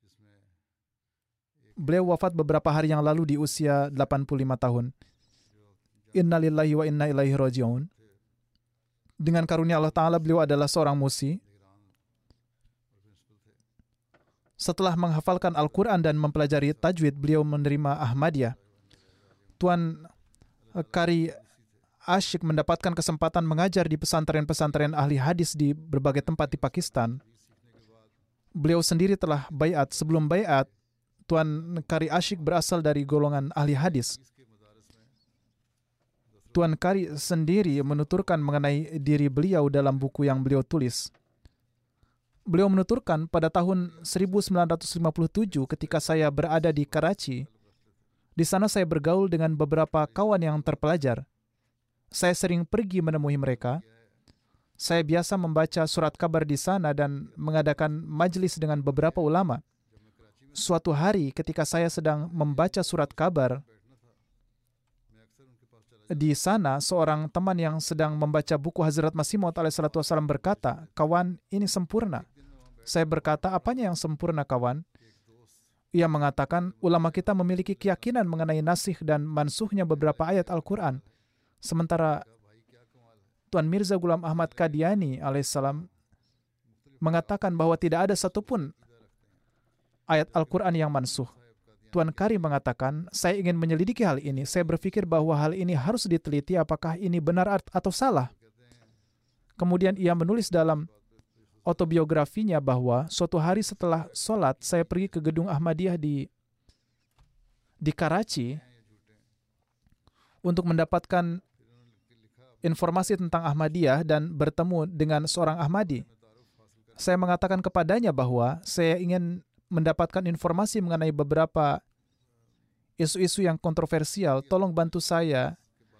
Beliau wafat beberapa hari yang lalu di usia 85 tahun. Innalillahi wa inna ilaihi raji'un. Dengan karunia Allah Ta'ala beliau adalah seorang musi Setelah menghafalkan Al-Quran dan mempelajari tajwid, beliau menerima Ahmadiyah. Tuan eh, Kari Ashik mendapatkan kesempatan mengajar di pesantren-pesantren ahli hadis di berbagai tempat di Pakistan. Beliau sendiri telah bayat. Sebelum bayat, Tuan Kari Ashik berasal dari golongan ahli hadis. Tuan Kari sendiri menuturkan mengenai diri beliau dalam buku yang beliau tulis beliau menuturkan pada tahun 1957 ketika saya berada di Karachi, di sana saya bergaul dengan beberapa kawan yang terpelajar. Saya sering pergi menemui mereka. Saya biasa membaca surat kabar di sana dan mengadakan majelis dengan beberapa ulama. Suatu hari ketika saya sedang membaca surat kabar, di sana seorang teman yang sedang membaca buku Hazrat Masih Maud alaihissalatu berkata, kawan ini sempurna. Saya berkata, apanya yang sempurna kawan? Ia mengatakan, ulama kita memiliki keyakinan mengenai nasih dan mansuhnya beberapa ayat Al-Quran. Sementara Tuan Mirza Gulam Ahmad Kadiani alaihissalam mengatakan bahwa tidak ada satupun ayat Al-Quran yang mansuh. Tuan Kari mengatakan, saya ingin menyelidiki hal ini. Saya berpikir bahwa hal ini harus diteliti apakah ini benar atau salah. Kemudian ia menulis dalam autobiografinya bahwa suatu hari setelah sholat, saya pergi ke gedung Ahmadiyah di di Karachi untuk mendapatkan informasi tentang Ahmadiyah dan bertemu dengan seorang Ahmadi. Saya mengatakan kepadanya bahwa saya ingin mendapatkan informasi mengenai beberapa isu-isu yang kontroversial, tolong bantu saya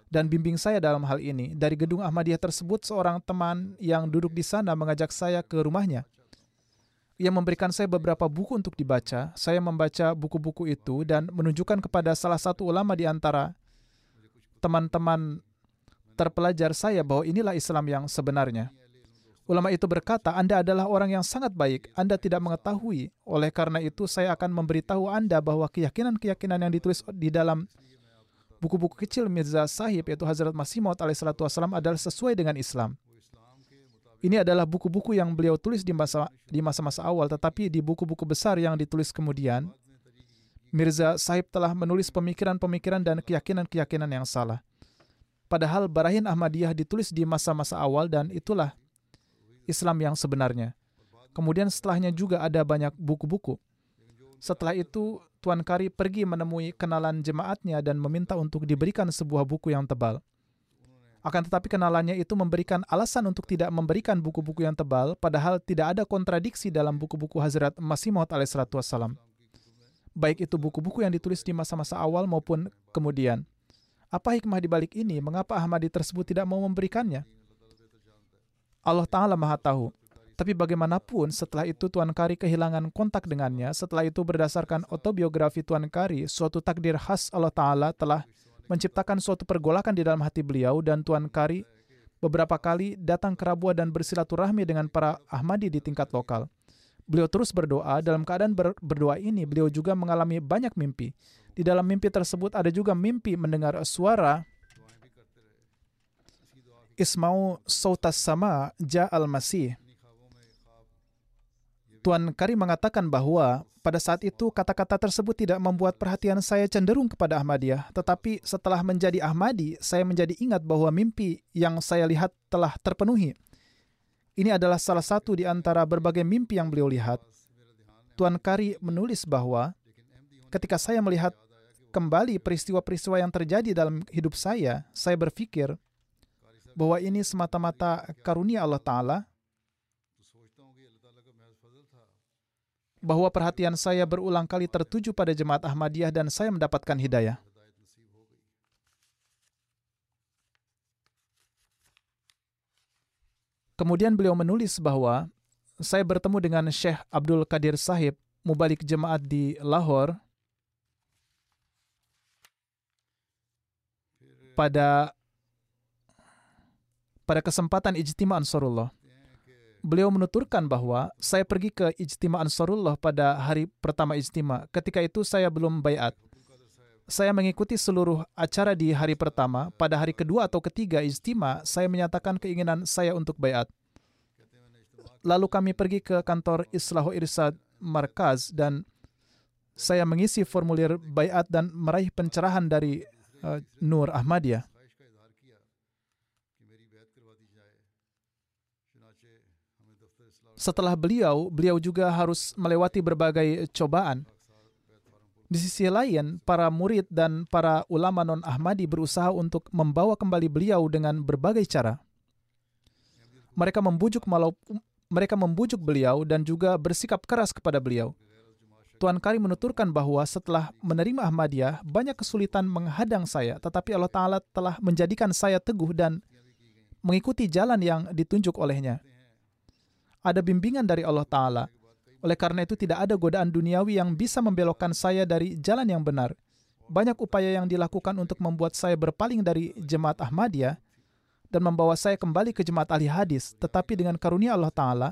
dan bimbing saya dalam hal ini. Dari gedung Ahmadiyah tersebut, seorang teman yang duduk di sana mengajak saya ke rumahnya. Ia memberikan saya beberapa buku untuk dibaca. Saya membaca buku-buku itu dan menunjukkan kepada salah satu ulama di antara teman-teman terpelajar saya bahwa inilah Islam yang sebenarnya. Ulama itu berkata, Anda adalah orang yang sangat baik. Anda tidak mengetahui. Oleh karena itu, saya akan memberitahu Anda bahwa keyakinan-keyakinan yang ditulis di dalam buku-buku kecil Mirza Sahib, yaitu Hazrat Masih Maud wassalam adalah sesuai dengan Islam. Ini adalah buku-buku yang beliau tulis di masa di masa-masa awal, tetapi di buku-buku besar yang ditulis kemudian, Mirza Sahib telah menulis pemikiran-pemikiran dan keyakinan-keyakinan yang salah. Padahal Barahin Ahmadiyah ditulis di masa-masa awal dan itulah Islam yang sebenarnya. Kemudian setelahnya juga ada banyak buku-buku. Setelah itu, Tuan Kari pergi menemui kenalan jemaatnya dan meminta untuk diberikan sebuah buku yang tebal. Akan tetapi kenalannya itu memberikan alasan untuk tidak memberikan buku-buku yang tebal, padahal tidak ada kontradiksi dalam buku-buku Hazrat Masih Maud. Baik itu buku-buku yang ditulis di masa-masa awal maupun kemudian. Apa hikmah di balik ini? Mengapa Ahmadi tersebut tidak mau memberikannya? Allah Ta'ala maha tahu. Tapi bagaimanapun setelah itu Tuan Kari kehilangan kontak dengannya. Setelah itu berdasarkan autobiografi Tuan Kari, suatu takdir khas Allah Ta'ala telah menciptakan suatu pergolakan di dalam hati beliau dan Tuan Kari beberapa kali datang ke Rabua dan bersilaturahmi dengan para Ahmadi di tingkat lokal. Beliau terus berdoa. Dalam keadaan ber berdoa ini, beliau juga mengalami banyak mimpi. Di dalam mimpi tersebut ada juga mimpi mendengar suara Ismau sautas sama ja al-masih. Tuan Kari mengatakan bahwa pada saat itu kata-kata tersebut tidak membuat perhatian saya cenderung kepada Ahmadiyah, tetapi setelah menjadi Ahmadi, saya menjadi ingat bahwa mimpi yang saya lihat telah terpenuhi. Ini adalah salah satu di antara berbagai mimpi yang beliau lihat. Tuan Kari menulis bahwa ketika saya melihat kembali peristiwa-peristiwa yang terjadi dalam hidup saya, saya berpikir bahwa ini semata-mata karunia Allah Ta'ala, bahwa perhatian saya berulang kali tertuju pada jemaat Ahmadiyah dan saya mendapatkan hidayah. Kemudian beliau menulis bahwa saya bertemu dengan Syekh Abdul Qadir Sahib, mubalik jemaat di Lahore, pada pada kesempatan Ijtima Ansarullah. Beliau menuturkan bahwa saya pergi ke Ijtima Ansarullah pada hari pertama Ijtima. Ketika itu saya belum bayat. Saya mengikuti seluruh acara di hari pertama. Pada hari kedua atau ketiga Ijtima, saya menyatakan keinginan saya untuk bayat. Lalu kami pergi ke kantor Islahu Irsad Markaz dan saya mengisi formulir bayat dan meraih pencerahan dari uh, Nur Ahmadiyah. Setelah beliau, beliau juga harus melewati berbagai cobaan. Di sisi lain, para murid dan para ulama non-Ahmadi berusaha untuk membawa kembali beliau dengan berbagai cara. Mereka membujuk malau, mereka membujuk beliau dan juga bersikap keras kepada beliau. Tuan Kari menuturkan bahwa setelah menerima Ahmadiyah, banyak kesulitan menghadang saya, tetapi Allah Ta'ala telah menjadikan saya teguh dan mengikuti jalan yang ditunjuk olehnya ada bimbingan dari Allah Ta'ala. Oleh karena itu tidak ada godaan duniawi yang bisa membelokkan saya dari jalan yang benar. banyak upaya yang dilakukan untuk membuat saya berpaling dari jemaat Ahmadiyah dan membawa saya kembali ke jemaat ahli hadis. Tetapi dengan karunia Allah Ta'ala,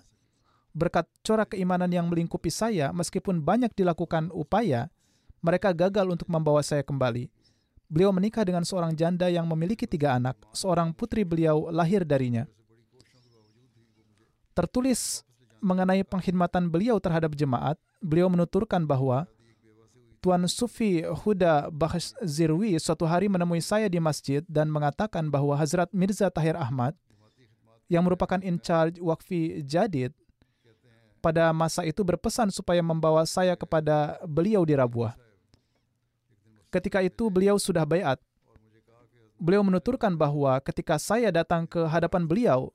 berkat corak keimanan yang melingkupi saya, meskipun banyak dilakukan upaya, mereka gagal untuk membawa saya kembali. Beliau menikah dengan seorang janda yang memiliki tiga anak. Seorang putri beliau lahir darinya. Tertulis mengenai pengkhidmatan beliau terhadap jemaat, beliau menuturkan bahwa Tuan Sufi Huda Bakhsh Zirwi suatu hari menemui saya di masjid dan mengatakan bahwa Hazrat Mirza Tahir Ahmad yang merupakan in charge wakfi Jadid pada masa itu berpesan supaya membawa saya kepada beliau di Rabuah. Ketika itu beliau sudah bayat. Beliau menuturkan bahwa ketika saya datang ke hadapan beliau,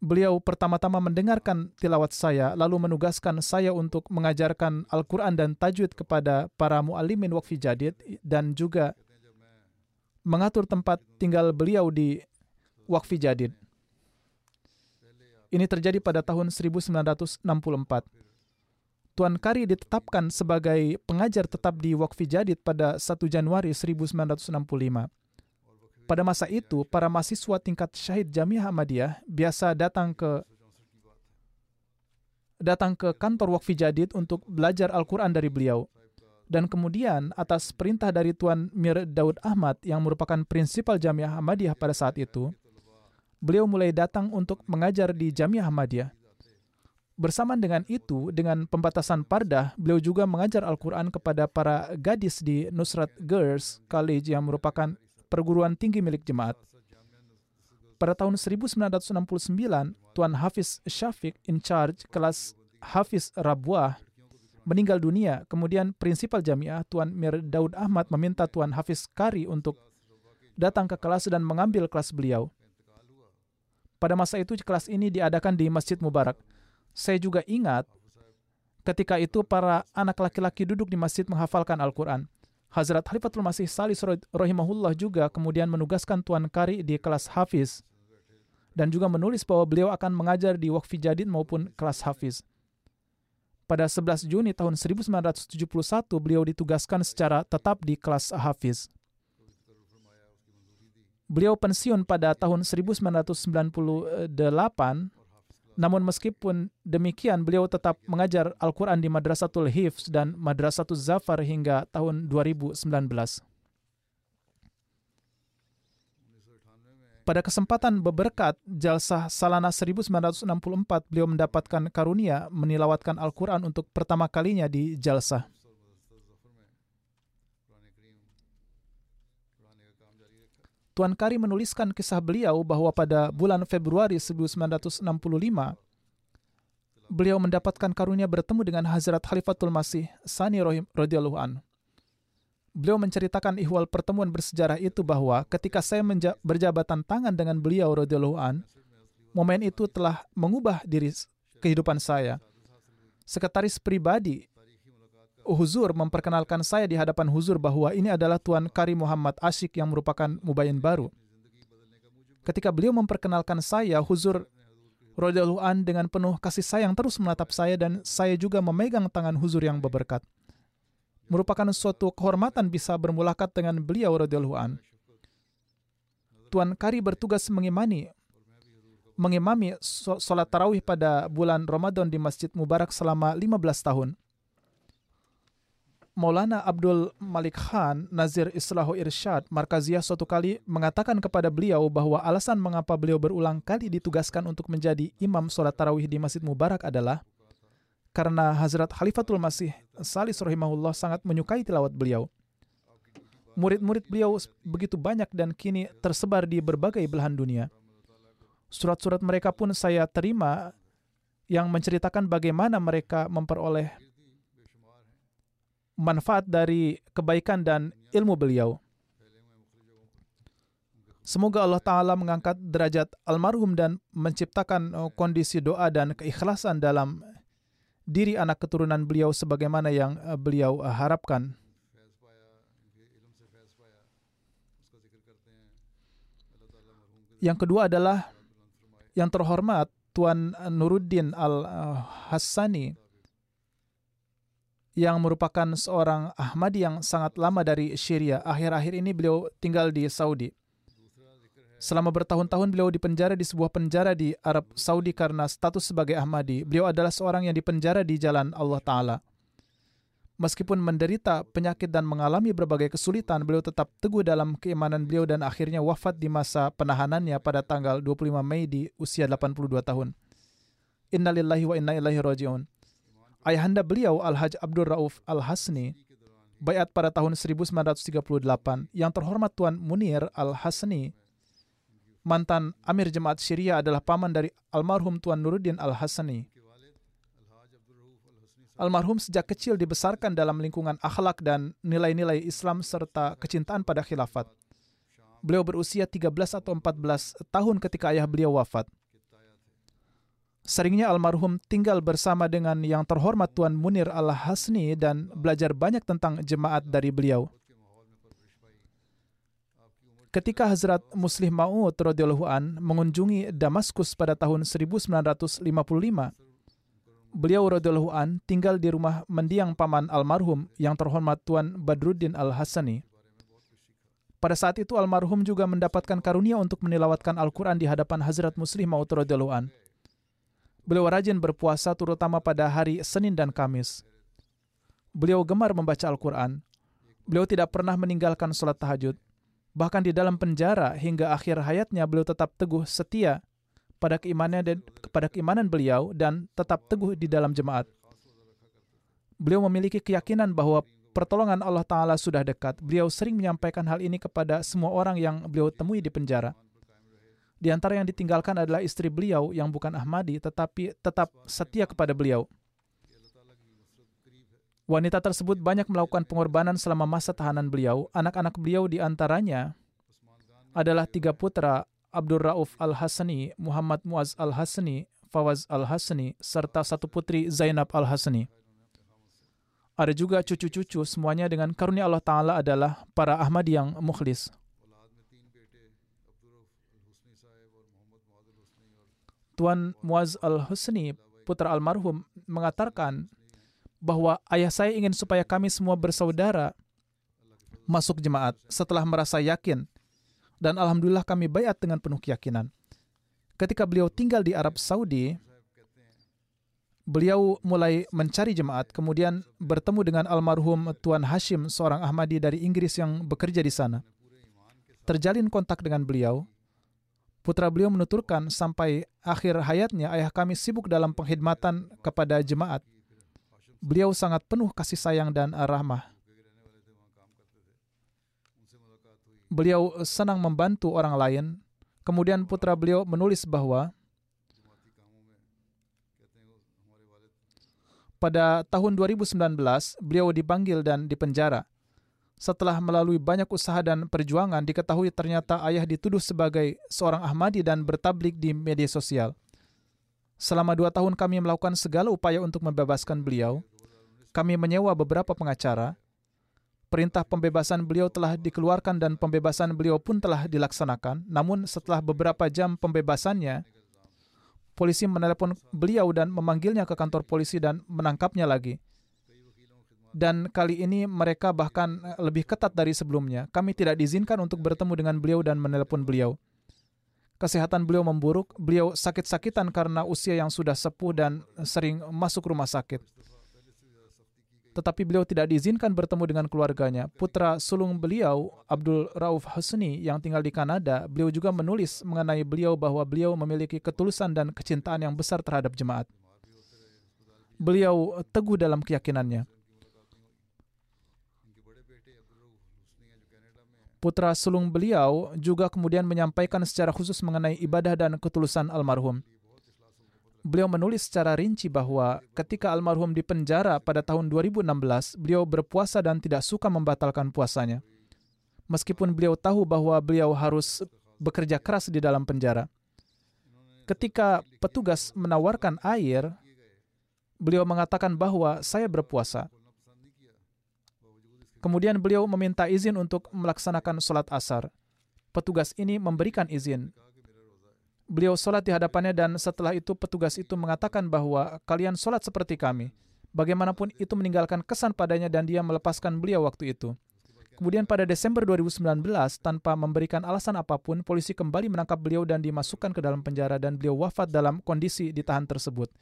beliau pertama-tama mendengarkan tilawat saya, lalu menugaskan saya untuk mengajarkan Al-Quran dan tajwid kepada para mu'alimin wakfi jadid dan juga mengatur tempat tinggal beliau di wakfi jadid. Ini terjadi pada tahun 1964. Tuan Kari ditetapkan sebagai pengajar tetap di Wakfi Jadid pada 1 Januari 1965. Pada masa itu, para mahasiswa tingkat Syahid Jamiah Ahmadiyah biasa datang ke datang ke kantor Wakfi Jadid untuk belajar Al-Quran dari beliau. Dan kemudian atas perintah dari Tuan Mir Daud Ahmad yang merupakan prinsipal Jamiah Ahmadiyah pada saat itu, beliau mulai datang untuk mengajar di Jamiah Ahmadiyah. Bersamaan dengan itu, dengan pembatasan pardah, beliau juga mengajar Al-Quran kepada para gadis di Nusrat Girls College yang merupakan perguruan tinggi milik jemaat. Pada tahun 1969, Tuan Hafiz Syafiq in charge kelas Hafiz Rabuah meninggal dunia. Kemudian prinsipal jamiah Tuan Mir Daud Ahmad meminta Tuan Hafiz Kari untuk datang ke kelas dan mengambil kelas beliau. Pada masa itu kelas ini diadakan di Masjid Mubarak. Saya juga ingat ketika itu para anak laki-laki duduk di masjid menghafalkan Al-Quran. Hazrat Khalifatul Masih Salis rahimahullah juga kemudian menugaskan Tuan Kari di kelas Hafiz dan juga menulis bahwa beliau akan mengajar di Wakfi Jadid maupun kelas Hafiz. Pada 11 Juni tahun 1971 beliau ditugaskan secara tetap di kelas Hafiz. Beliau pensiun pada tahun 1998 namun meskipun demikian, beliau tetap mengajar Al-Quran di Madrasatul Hifz dan Madrasatul Zafar hingga tahun 2019. Pada kesempatan beberkat Jalsah Salana 1964, beliau mendapatkan karunia menilawatkan Al-Quran untuk pertama kalinya di Jalsah. Tuan Kari menuliskan kisah beliau bahwa pada bulan Februari 1965, beliau mendapatkan karunia bertemu dengan Hazrat Khalifatul Masih Sani radhiyallahu an. Beliau menceritakan ihwal pertemuan bersejarah itu bahwa ketika saya berjabatan tangan dengan beliau radhiyallahu an, momen itu telah mengubah diri kehidupan saya. Sekretaris pribadi Huzur memperkenalkan saya di hadapan Huzur bahwa ini adalah Tuan Kari Muhammad Asyik yang merupakan mubayin baru. Ketika beliau memperkenalkan saya, Huzur Rodallahu an dengan penuh kasih sayang terus menatap saya dan saya juga memegang tangan Huzur yang berberkat. Merupakan suatu kehormatan bisa bermulakat dengan beliau Rodallahu an. Tuan Kari bertugas mengimani mengimami sholat tarawih pada bulan Ramadan di Masjid Mubarak selama 15 tahun. Maulana Abdul Malik Khan, Nazir Islahu Irsyad, Markaziyah suatu kali mengatakan kepada beliau bahwa alasan mengapa beliau berulang kali ditugaskan untuk menjadi imam sholat tarawih di Masjid Mubarak adalah karena Hazrat Khalifatul Masih Salis rahimahullah sangat menyukai tilawat beliau. Murid-murid beliau begitu banyak dan kini tersebar di berbagai belahan dunia. Surat-surat mereka pun saya terima yang menceritakan bagaimana mereka memperoleh manfaat dari kebaikan dan ilmu beliau. Semoga Allah Ta'ala mengangkat derajat almarhum dan menciptakan uh, kondisi doa dan keikhlasan dalam diri anak keturunan beliau sebagaimana yang uh, beliau uh, harapkan. Yang kedua adalah yang terhormat Tuan Nuruddin Al-Hassani yang merupakan seorang Ahmadi yang sangat lama dari Syria. Akhir-akhir ini beliau tinggal di Saudi. Selama bertahun-tahun beliau dipenjara di sebuah penjara di Arab Saudi karena status sebagai Ahmadi. Beliau adalah seorang yang dipenjara di jalan Allah Ta'ala. Meskipun menderita penyakit dan mengalami berbagai kesulitan, beliau tetap teguh dalam keimanan beliau dan akhirnya wafat di masa penahanannya pada tanggal 25 Mei di usia 82 tahun. Innalillahi wa inna ilaihi raji'un. Ayahanda beliau Al-Haj Abdul Rauf Al-Hasni bayat pada tahun 1938 yang terhormat Tuan Munir Al-Hasni mantan Amir Jemaat Syria adalah paman dari almarhum Tuan Nuruddin Al-Hasani. Almarhum sejak kecil dibesarkan dalam lingkungan akhlak dan nilai-nilai Islam serta kecintaan pada khilafat. Beliau berusia 13 atau 14 tahun ketika ayah beliau wafat. Seringnya almarhum tinggal bersama dengan yang terhormat Tuan Munir Al-Hasni dan belajar banyak tentang jemaat dari beliau. Ketika Hazrat Muslim Maud radhiyallahu an mengunjungi Damaskus pada tahun 1955, beliau radhiyallahu an tinggal di rumah mendiang paman almarhum yang terhormat Tuan Badruddin Al-Hasani. Pada saat itu almarhum juga mendapatkan karunia untuk menilawatkan Al-Quran di hadapan Hazrat Muslim Maud radhiyallahu an. Beliau rajin berpuasa terutama pada hari Senin dan Kamis. Beliau gemar membaca Al-Quran. Beliau tidak pernah meninggalkan sholat tahajud. Bahkan di dalam penjara hingga akhir hayatnya beliau tetap teguh setia pada keimanan dan kepada keimanan beliau dan tetap teguh di dalam jemaat. Beliau memiliki keyakinan bahwa pertolongan Allah Ta'ala sudah dekat. Beliau sering menyampaikan hal ini kepada semua orang yang beliau temui di penjara. Di antara yang ditinggalkan adalah istri beliau yang bukan Ahmadi tetapi tetap setia kepada beliau. Wanita tersebut banyak melakukan pengorbanan selama masa tahanan beliau. Anak-anak beliau di antaranya adalah tiga putra Abdul Rauf Al-Hasani, Muhammad Muaz Al-Hasani, Fawaz Al-Hasani, serta satu putri Zainab Al-Hasani. Ada juga cucu-cucu semuanya dengan karunia Allah Ta'ala adalah para Ahmadi yang mukhlis. Tuan Muaz Al-Husni, putra almarhum, mengatakan bahwa ayah saya ingin supaya kami semua bersaudara masuk jemaat setelah merasa yakin. Dan Alhamdulillah kami bayat dengan penuh keyakinan. Ketika beliau tinggal di Arab Saudi, beliau mulai mencari jemaat, kemudian bertemu dengan almarhum Tuan Hashim, seorang Ahmadi dari Inggris yang bekerja di sana. Terjalin kontak dengan beliau. Putra beliau menuturkan sampai akhir hayatnya ayah kami sibuk dalam penghidmatan kepada jemaat beliau sangat penuh kasih sayang dan rahmah. Beliau senang membantu orang lain. Kemudian putra beliau menulis bahwa pada tahun 2019 beliau dipanggil dan dipenjara. Setelah melalui banyak usaha dan perjuangan, diketahui ternyata ayah dituduh sebagai seorang Ahmadi dan bertablik di media sosial. Selama dua tahun kami melakukan segala upaya untuk membebaskan beliau. Kami menyewa beberapa pengacara. Perintah pembebasan beliau telah dikeluarkan dan pembebasan beliau pun telah dilaksanakan. Namun setelah beberapa jam pembebasannya, polisi menelepon beliau dan memanggilnya ke kantor polisi dan menangkapnya lagi. Dan kali ini mereka bahkan lebih ketat dari sebelumnya. Kami tidak diizinkan untuk bertemu dengan beliau dan menelepon beliau kesehatan beliau memburuk. Beliau sakit-sakitan karena usia yang sudah sepuh dan sering masuk rumah sakit. Tetapi beliau tidak diizinkan bertemu dengan keluarganya. Putra sulung beliau, Abdul Rauf Husni, yang tinggal di Kanada, beliau juga menulis mengenai beliau bahwa beliau memiliki ketulusan dan kecintaan yang besar terhadap jemaat. Beliau teguh dalam keyakinannya. Putra sulung beliau juga kemudian menyampaikan secara khusus mengenai ibadah dan ketulusan almarhum. Beliau menulis secara rinci bahwa ketika almarhum di penjara pada tahun 2016, beliau berpuasa dan tidak suka membatalkan puasanya. Meskipun beliau tahu bahwa beliau harus bekerja keras di dalam penjara. Ketika petugas menawarkan air, beliau mengatakan bahwa saya berpuasa. Kemudian beliau meminta izin untuk melaksanakan sholat asar. Petugas ini memberikan izin. Beliau sholat di hadapannya dan setelah itu petugas itu mengatakan bahwa kalian sholat seperti kami. bagaimanapun itu meninggalkan kesan padanya dan dia melepaskan beliau waktu itu. Kemudian pada Desember 2019, tanpa memberikan alasan apa pun, polisi kembali menangkap beliau dan dimasukkan ke dalam penjara dan beliau wafat dalam kondisi ditahan tersebut.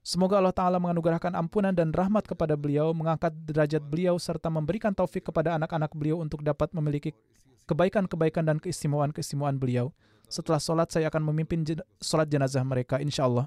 Semoga Allah Ta'ala menganugerahkan ampunan dan rahmat kepada beliau, mengangkat derajat beliau, serta memberikan taufik kepada anak-anak beliau untuk dapat memiliki kebaikan-kebaikan dan keistimewaan-keistimewaan beliau. Setelah sholat, saya akan memimpin jen- sholat jenazah mereka, insya Allah.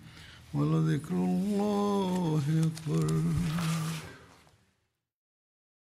ولذكر الله أكبر